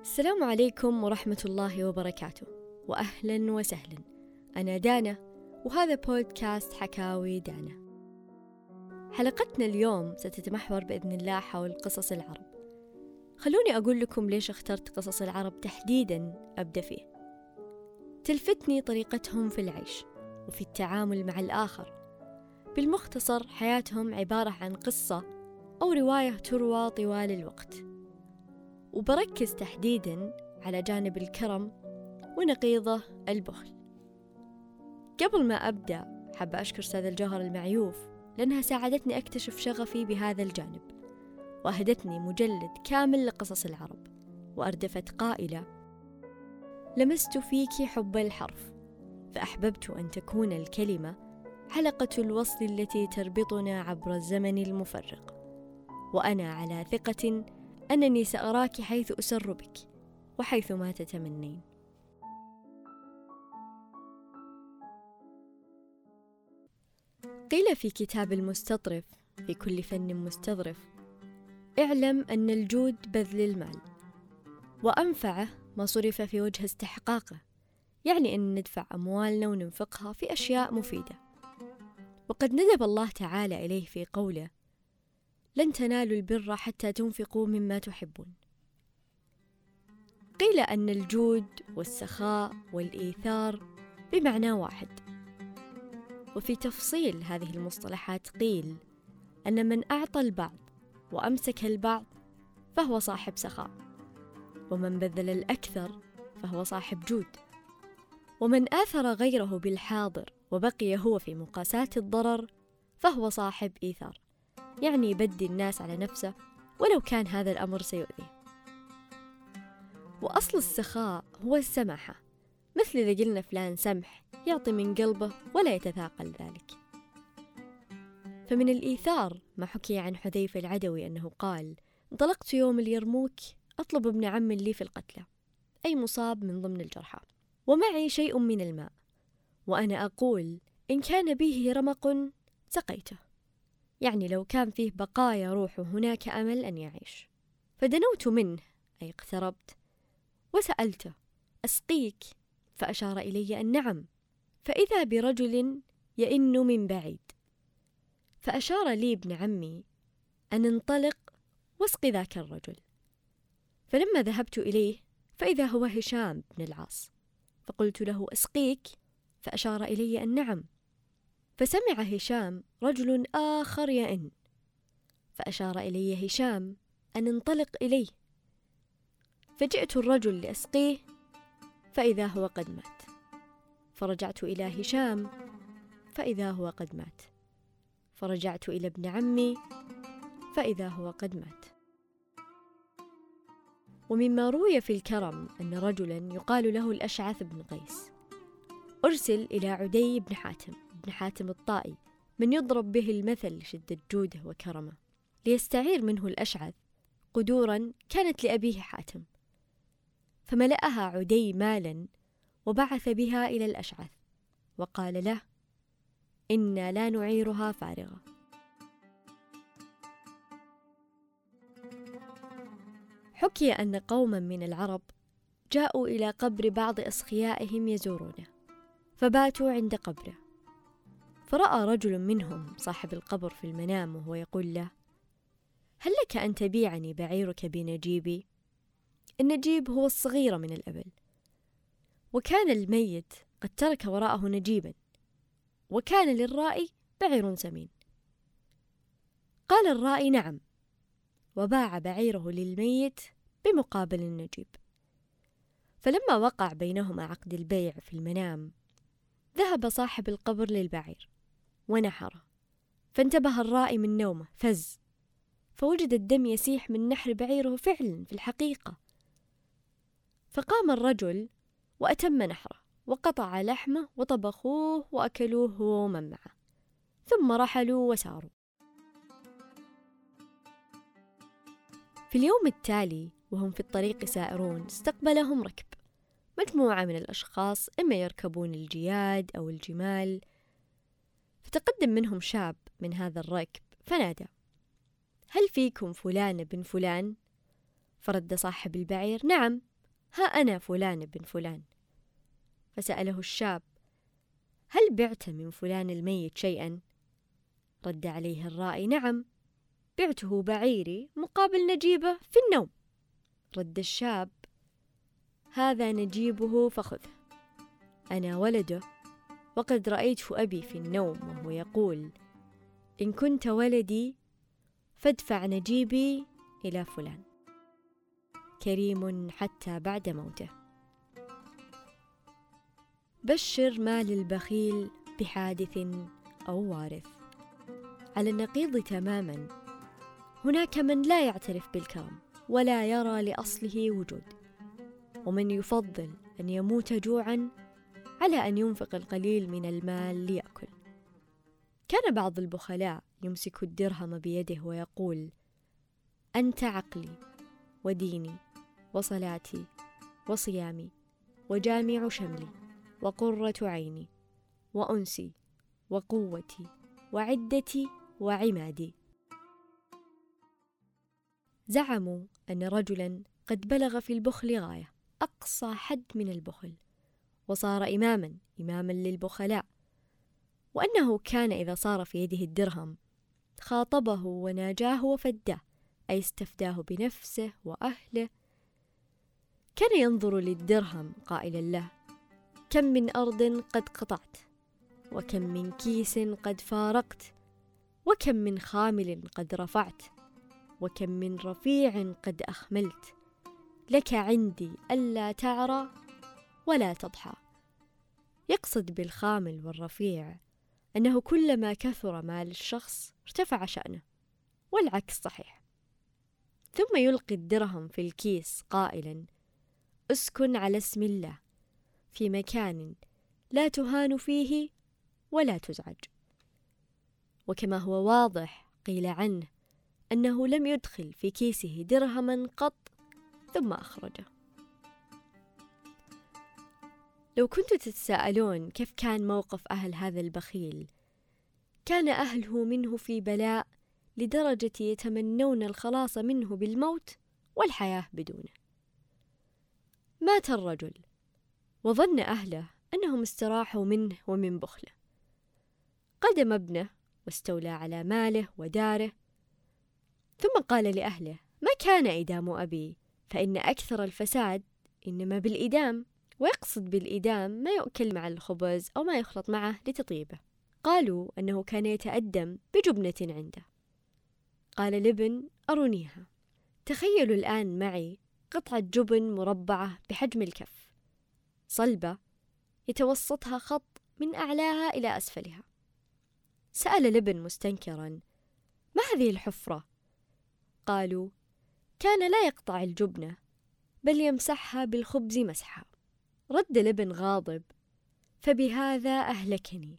السلام عليكم ورحمة الله وبركاته. وأهلا وسهلا. أنا دانا وهذا بودكاست حكاوي دانا. حلقتنا اليوم ستتمحور بإذن الله حول قصص العرب. خلوني أقول لكم ليش اخترت قصص العرب تحديدا أبدأ فيه. تلفتني طريقتهم في العيش وفي التعامل مع الآخر. بالمختصر حياتهم عبارة عن قصة أو رواية تروى طوال الوقت. وبركز تحديدا على جانب الكرم ونقيضه البخل. قبل ما أبدأ حابة أشكر أستاذ الجوهر المعيوف لأنها ساعدتني أكتشف شغفي بهذا الجانب وأهدتني مجلد كامل لقصص العرب وأردفت قائلة لمست فيك حب الحرف فأحببت أن تكون الكلمة حلقة الوصل التي تربطنا عبر الزمن المفرق وأنا على ثقة أنني سأراك حيث أسر بك وحيث ما تتمنين. قيل في كتاب المستطرف في كل فن مستظرف اعلم أن الجود بذل المال وأنفعه ما صرف في وجه استحقاقه يعني أن ندفع أموالنا وننفقها في أشياء مفيدة. وقد ندب الله تعالى إليه في قوله لن تنالوا البر حتى تنفقوا مما تحبون. قيل أن الجود والسخاء والإيثار بمعنى واحد. وفي تفصيل هذه المصطلحات قيل أن من أعطى البعض وأمسك البعض فهو صاحب سخاء ومن بذل الأكثر فهو صاحب جود. ومن آثر غيره بالحاضر وبقي هو في مقاساة الضرر فهو صاحب إيثار. يعني يبدي الناس على نفسه ولو كان هذا الأمر سيؤذيه. وأصل السخاء هو السماحة مثل إذا قلنا فلان سمح يعطي من قلبه ولا يتثاقل ذلك. فمن الإيثار ما حكي عن حذيفة العدوي أنه قال انطلقت يوم اليرموك أطلب ابن عم لي في القتلى أي مصاب من ضمن الجرحى ومعي شيء من الماء وأنا أقول إن كان به رمق سقيته. يعني لو كان فيه بقايا روح هناك أمل أن يعيش. فدنوت منه أي اقتربت. وسألته أسقيك؟ فأشار إلي أن نعم فإذا برجل يئن من بعيد. فأشار لي ابن عمي أن انطلق واسق ذاك الرجل. فلما ذهبت إليه فإذا هو هشام بن العاص. فقلت له أسقيك؟ فأشار إلي أن نعم. فسمع هشام رجل آخر يئن فأشار إلي هشام أن انطلق إليه. فجئت الرجل لأسقيه فإذا هو قد مات. فرجعت إلى هشام فإذا هو قد مات. فرجعت إلى ابن عمي فإذا هو قد مات. ومما روي في الكرم أن رجلا يقال له الأشعث بن قيس. أرسل إلى عدي بن حاتم. بن حاتم الطائي من يضرب به المثل لشدة جوده وكرمه ليستعير منه الأشعث قدورا كانت لأبيه حاتم. فملأها عدي مالا وبعث بها إلى الأشعث وقال له إنا لا نعيرها فارغة. حكي أن قوما من العرب جاءوا إلى قبر بعض أسخيائهم يزورونه فباتوا عند قبره. فرأى رجل منهم صاحب القبر في المنام وهو يقول له هل لك أن تبيعني بعيرك بنجيبي؟ النجيب هو الصغير من الأبل. وكان الميت قد ترك وراءه نجيبا وكان للرائي بعير سمين. قال الرائي نعم. وباع بعيره للميت بمقابل النجيب. فلما وقع بينهما عقد البيع في المنام ذهب صاحب القبر للبعير. ونحره فانتبه الرائي من نومه فز. فوجد الدم يسيح من نحر بعيره فعلا في الحقيقة. فقام الرجل وأتم نحره وقطع لحمه وطبخوه وأكلوه هو ومن معه. ثم رحلوا وساروا. في اليوم التالي وهم في الطريق سائرون استقبلهم ركب. مجموعة من الأشخاص إما يركبون الجياد أو الجمال فتقدم منهم شاب من هذا الركب فنادى. هل فيكم فلان بن فلان؟ فرد صاحب البعير. نعم ها أنا فلان بن فلان. فسأله الشاب هل بعت من فلان الميت شيئا؟ رد عليه الرائي نعم بعته بعيري مقابل نجيبه في النوم. رد الشاب هذا نجيبه فخذه أنا ولده. وقد رأيت أبي في النوم وهو يقول إن كنت ولدي فادفع نجيبي إلى فلان. كريم حتى بعد موته. بشر مال البخيل بحادث أو وارث. على النقيض تماما. هناك من لا يعترف بالكرم ولا يرى لأصله وجود. ومن يفضل أن يموت جوعا على أن ينفق القليل من المال ليأكل. كان بعض البخلاء يمسك الدرهم بيده ويقول أنت عقلي وديني وصلاتي وصيامي وجامع شملي وقرة عيني وأنسي وقوتي وعدتي وعمادي. زعموا أن رجلا قد بلغ في البخل غاية أقصى حد من البخل. وصار إماما إماما للبخلاء. وأنه كان إذا صار في يده الدرهم خاطبه وناجاه وفداه أي استفداه بنفسه وأهله. كان ينظر للدرهم قائلا له كم من أرض قد قطعت وكم من كيس قد فارقت وكم من خامل قد رفعت وكم من رفيع قد أخملت. لك عندي ألا تعرى ولا تضحى. يقصد بالخامل والرفيع أنه كلما كثر مال الشخص ارتفع شأنه والعكس صحيح. ثم يلقي الدرهم في الكيس قائلا أسكن على اسم الله في مكان لا تهان فيه ولا تزعج. وكما هو واضح قيل عنه أنه لم يدخل في كيسه درهما قط ثم أخرجه. لو كنتم تتساءلون كيف كان موقف أهل هذا البخيل؟ كان أهله منه في بلاء لدرجة يتمنون الخلاص منه بالموت والحياة بدونه. مات الرجل وظن أهله أنهم استراحوا منه ومن بخله. قدم ابنه واستولى على ماله وداره. ثم قال لأهله ما كان إدام أبي فإن أكثر الفساد إنما بالإدام. ويقصد بالإدام ما يؤكل مع الخبز أو ما يخلط معه لتطيبه. قالوا أنه كان يتأدم بجبنة عنده. قال الابن أرونيها. تخيلوا الآن معي قطعة جبن مربعة بحجم الكف. صلبة يتوسطها خط من أعلاها إلى أسفلها. سأل الابن مستنكرا ما هذه الحفرة؟ قالوا كان لا يقطع الجبنة بل يمسحها بالخبز مسحا. رد الابن غاضب فبهذا أهلكني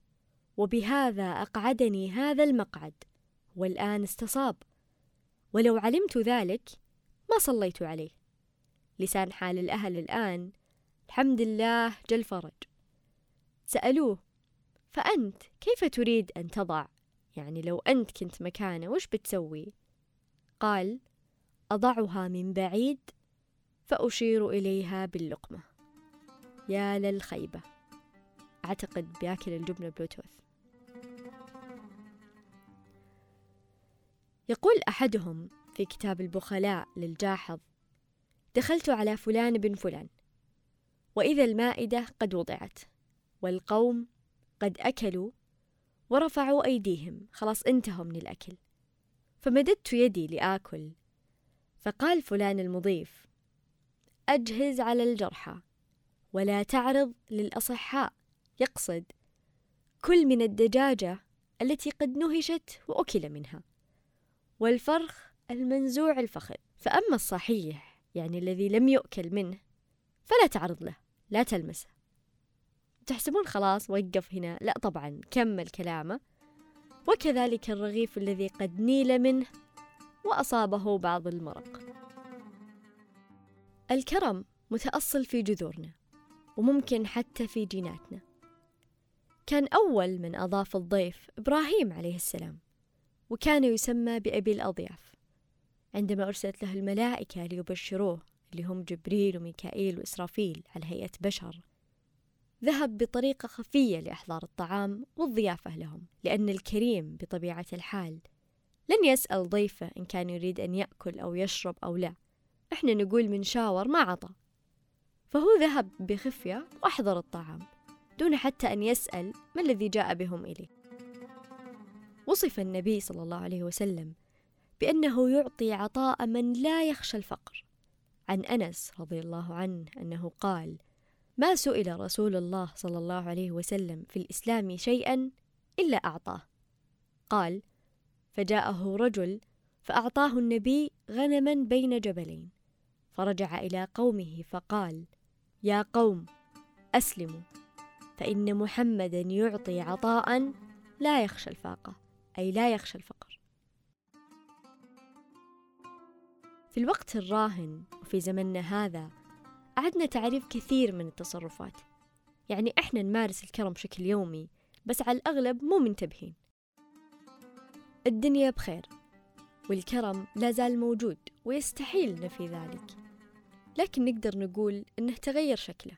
وبهذا أقعدني هذا المقعد والآن استصاب ولو علمت ذلك ما صليت عليه. لسان حال الأهل الآن الحمد لله جل فرج. سألوه فأنت كيف تريد أن تضع؟ يعني لو أنت كنت مكانه وش بتسوي؟ قال أضعها من بعيد فأشير إليها باللقمة. يا للخيبة. أعتقد بياكل الجبنة بلوتوث. يقول أحدهم في كتاب البخلاء للجاحظ دخلت على فلان بن فلان وإذا المائدة قد وضعت والقوم قد أكلوا ورفعوا أيديهم. خلاص انتهوا من الأكل. فمددت يدي لآكل فقال فلان المضيف أجهز على الجرحى. ولا تعرض للأصحاء. يقصد كل من الدجاجة التي قد نهشت وأكل منها والفرخ المنزوع الفخذ فأما الصحيح يعني الذي لم يؤكل منه فلا تعرض له لا تلمسه. تحسبون خلاص وقف هنا. لا طبعا كمل كلامه. وكذلك الرغيف الذي قد نيل منه وأصابه بعض المرق. الكرم متأصل في جذورنا. وممكن حتى في جيناتنا. كان أول من أضاف الضيف إبراهيم عليه السلام وكان يسمى بأبي الأضياف. عندما أرسلت له الملائكة ليبشروه اللي هم جبريل وميكائيل وإسرافيل على هيئة بشر ذهب بطريقة خفية لإحضار الطعام والضيافة لهم لأن الكريم بطبيعة الحال لن يسأل ضيفه إن كان يريد أن يأكل أو يشرب أو لا. إحنا نقول من شاور ما عطى. فهو ذهب بخفية وأحضر الطعام دون حتى أن يسأل ما الذي جاء بهم إليه. وصف النبي صلى الله عليه وسلم بأنه يعطي عطاء من لا يخشى الفقر. عن أنس رضي الله عنه أنه قال ما سئل رسول الله صلى الله عليه وسلم في الإسلام شيئا إلا أعطاه. قال فجاءه رجل فأعطاه النبي غنما بين جبلين فرجع إلى قومه فقال يا قوم أسلموا. فإن محمدا يعطي عطاء لا يخشى الفاقة أي لا يخشى الفقر. في الوقت الراهن وفي زمننا هذا عدنا تعريف كثير من التصرفات. يعني إحنا نمارس الكرم بشكل يومي بس على الأغلب مو منتبهين. الدنيا بخير والكرم لا زال موجود ويستحيل نفي ذلك. لكن نقدر نقول إنه تغير شكله.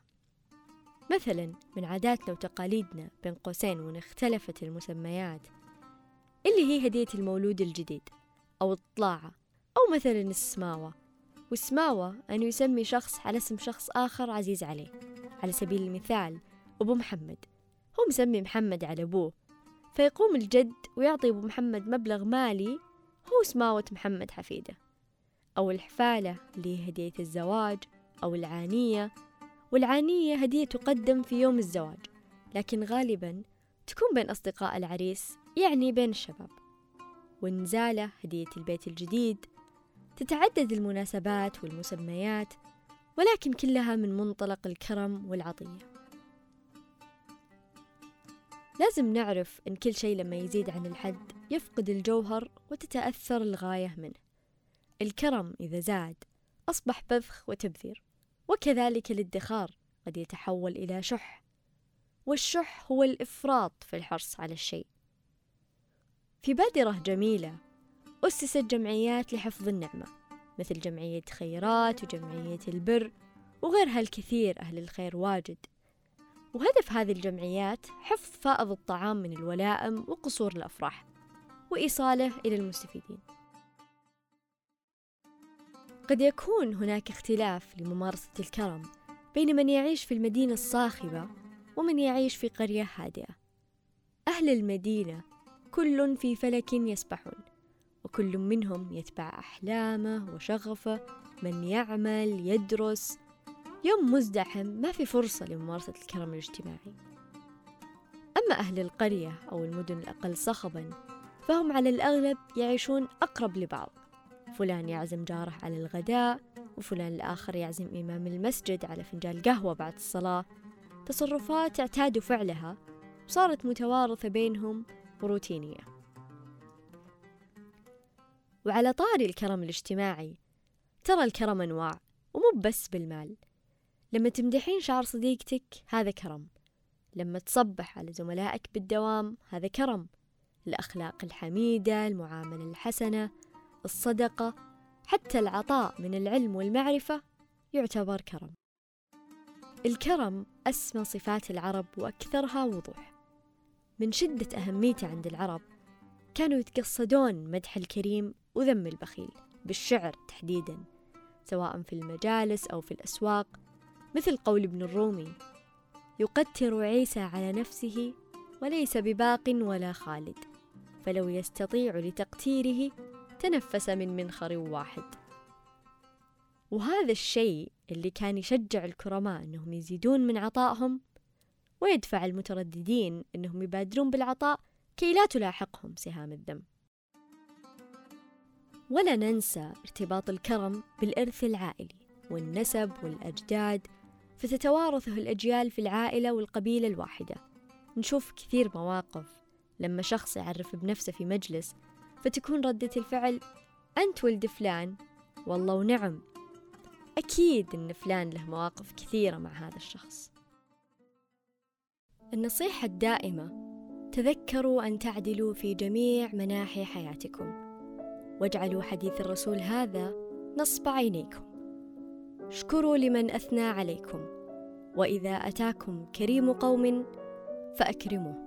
مثلا من عاداتنا وتقاليدنا بين قوسين وإن اختلفت المسميات اللي هي هدية المولود الجديد أو الطلاعة أو مثلا السماوة. والسماوة أن يسمي شخص على اسم شخص آخر عزيز عليه. على سبيل المثال أبو محمد. هو مسمي محمد على أبوه. فيقوم الجد ويعطي أبو محمد مبلغ مالي هو سماوة محمد حفيده. أو الحفالة اللي هي هدية الزواج أو العانية والعانية هدية تقدم في يوم الزواج لكن غالبا تكون بين أصدقاء العريس يعني بين الشباب. والنزالة هدية البيت الجديد تتعدد المناسبات والمسميات ولكن كلها من منطلق الكرم والعطية. لازم نعرف أن كل شيء لما يزيد عن الحد يفقد الجوهر وتتأثر الغاية منه. الكرم إذا زاد أصبح بذخ وتبذير وكذلك الادخار قد يتحول إلى شح والشح هو الإفراط في الحرص على الشيء. في بادرة جميلة أسست جمعيات لحفظ النعمة مثل جمعية خيرات وجمعية البر وغيرها الكثير أهل الخير واجد. وهدف هذه الجمعيات حفظ فائض الطعام من الولائم وقصور الأفراح وإيصاله إلى المستفيدين. قد يكون هناك اختلاف لممارسة الكرم بين من يعيش في المدينة الصاخبة ومن يعيش في قرية هادئة. أهل المدينة كل في فلك يسبحون وكل منهم يتبع أحلامه وشغفه من يعمل يدرس. يوم مزدحم ما في فرصة لممارسة الكرم الاجتماعي. أما أهل القرية أو المدن الأقل صخبا فهم على الأغلب يعيشون أقرب لبعض. فلان يعزم جاره على الغداء وفلان الآخر يعزم إمام المسجد على فنجان قهوة بعد الصلاة. تصرفات اعتادوا فعلها. وصارت متوارثة بينهم وروتينية. وعلى طاري الكرم الاجتماعي ترى الكرم أنواع ومو بس بالمال. لما تمدحين شعر صديقتك هذا كرم. لما تصبح على زملائك بالدوام هذا كرم. الأخلاق الحميدة المعاملة الحسنة الصدقة حتى العطاء من العلم والمعرفة يعتبر كرم. الكرم أسمى صفات العرب وأكثرها وضوح. من شدة أهميته عند العرب كانوا يتقصدون مدح الكريم وذم البخيل بالشعر تحديدا سواء في المجالس أو في الأسواق مثل قول ابن الرومي يقتر عيسى على نفسه وليس بباق ولا خالد فلو يستطيع لتقتيره تنفس من منخر واحد. وهذا الشيء اللي كان يشجع الكرماء أنهم يزيدون من عطائهم ويدفع المترددين أنهم يبادرون بالعطاء كي لا تلاحقهم سهام الذم ولا ننسى ارتباط الكرم بالإرث العائلي والنسب والأجداد فتتوارثه الأجيال في العائلة والقبيلة الواحدة. نشوف كثير مواقف لما شخص يعرف بنفسه في مجلس فتكون ردة الفعل أنت ولد فلان. والله ونعم أكيد أن فلان له مواقف كثيرة مع هذا الشخص. النصيحة الدائمة تذكروا أن تعدلوا في جميع مناحي حياتكم واجعلوا حديث الرسول هذا نصب عينيكم. اشكروا لمن أثنى عليكم وإذا أتاكم كريم قوم فأكرموه.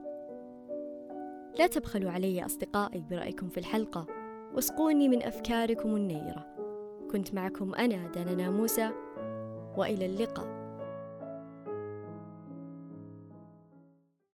لا تبخلوا علي أصدقائي برأيكم في الحلقة. واسقوني من أفكاركم النيرة. كنت معكم أنا دانا موسى. وإلى اللقاء.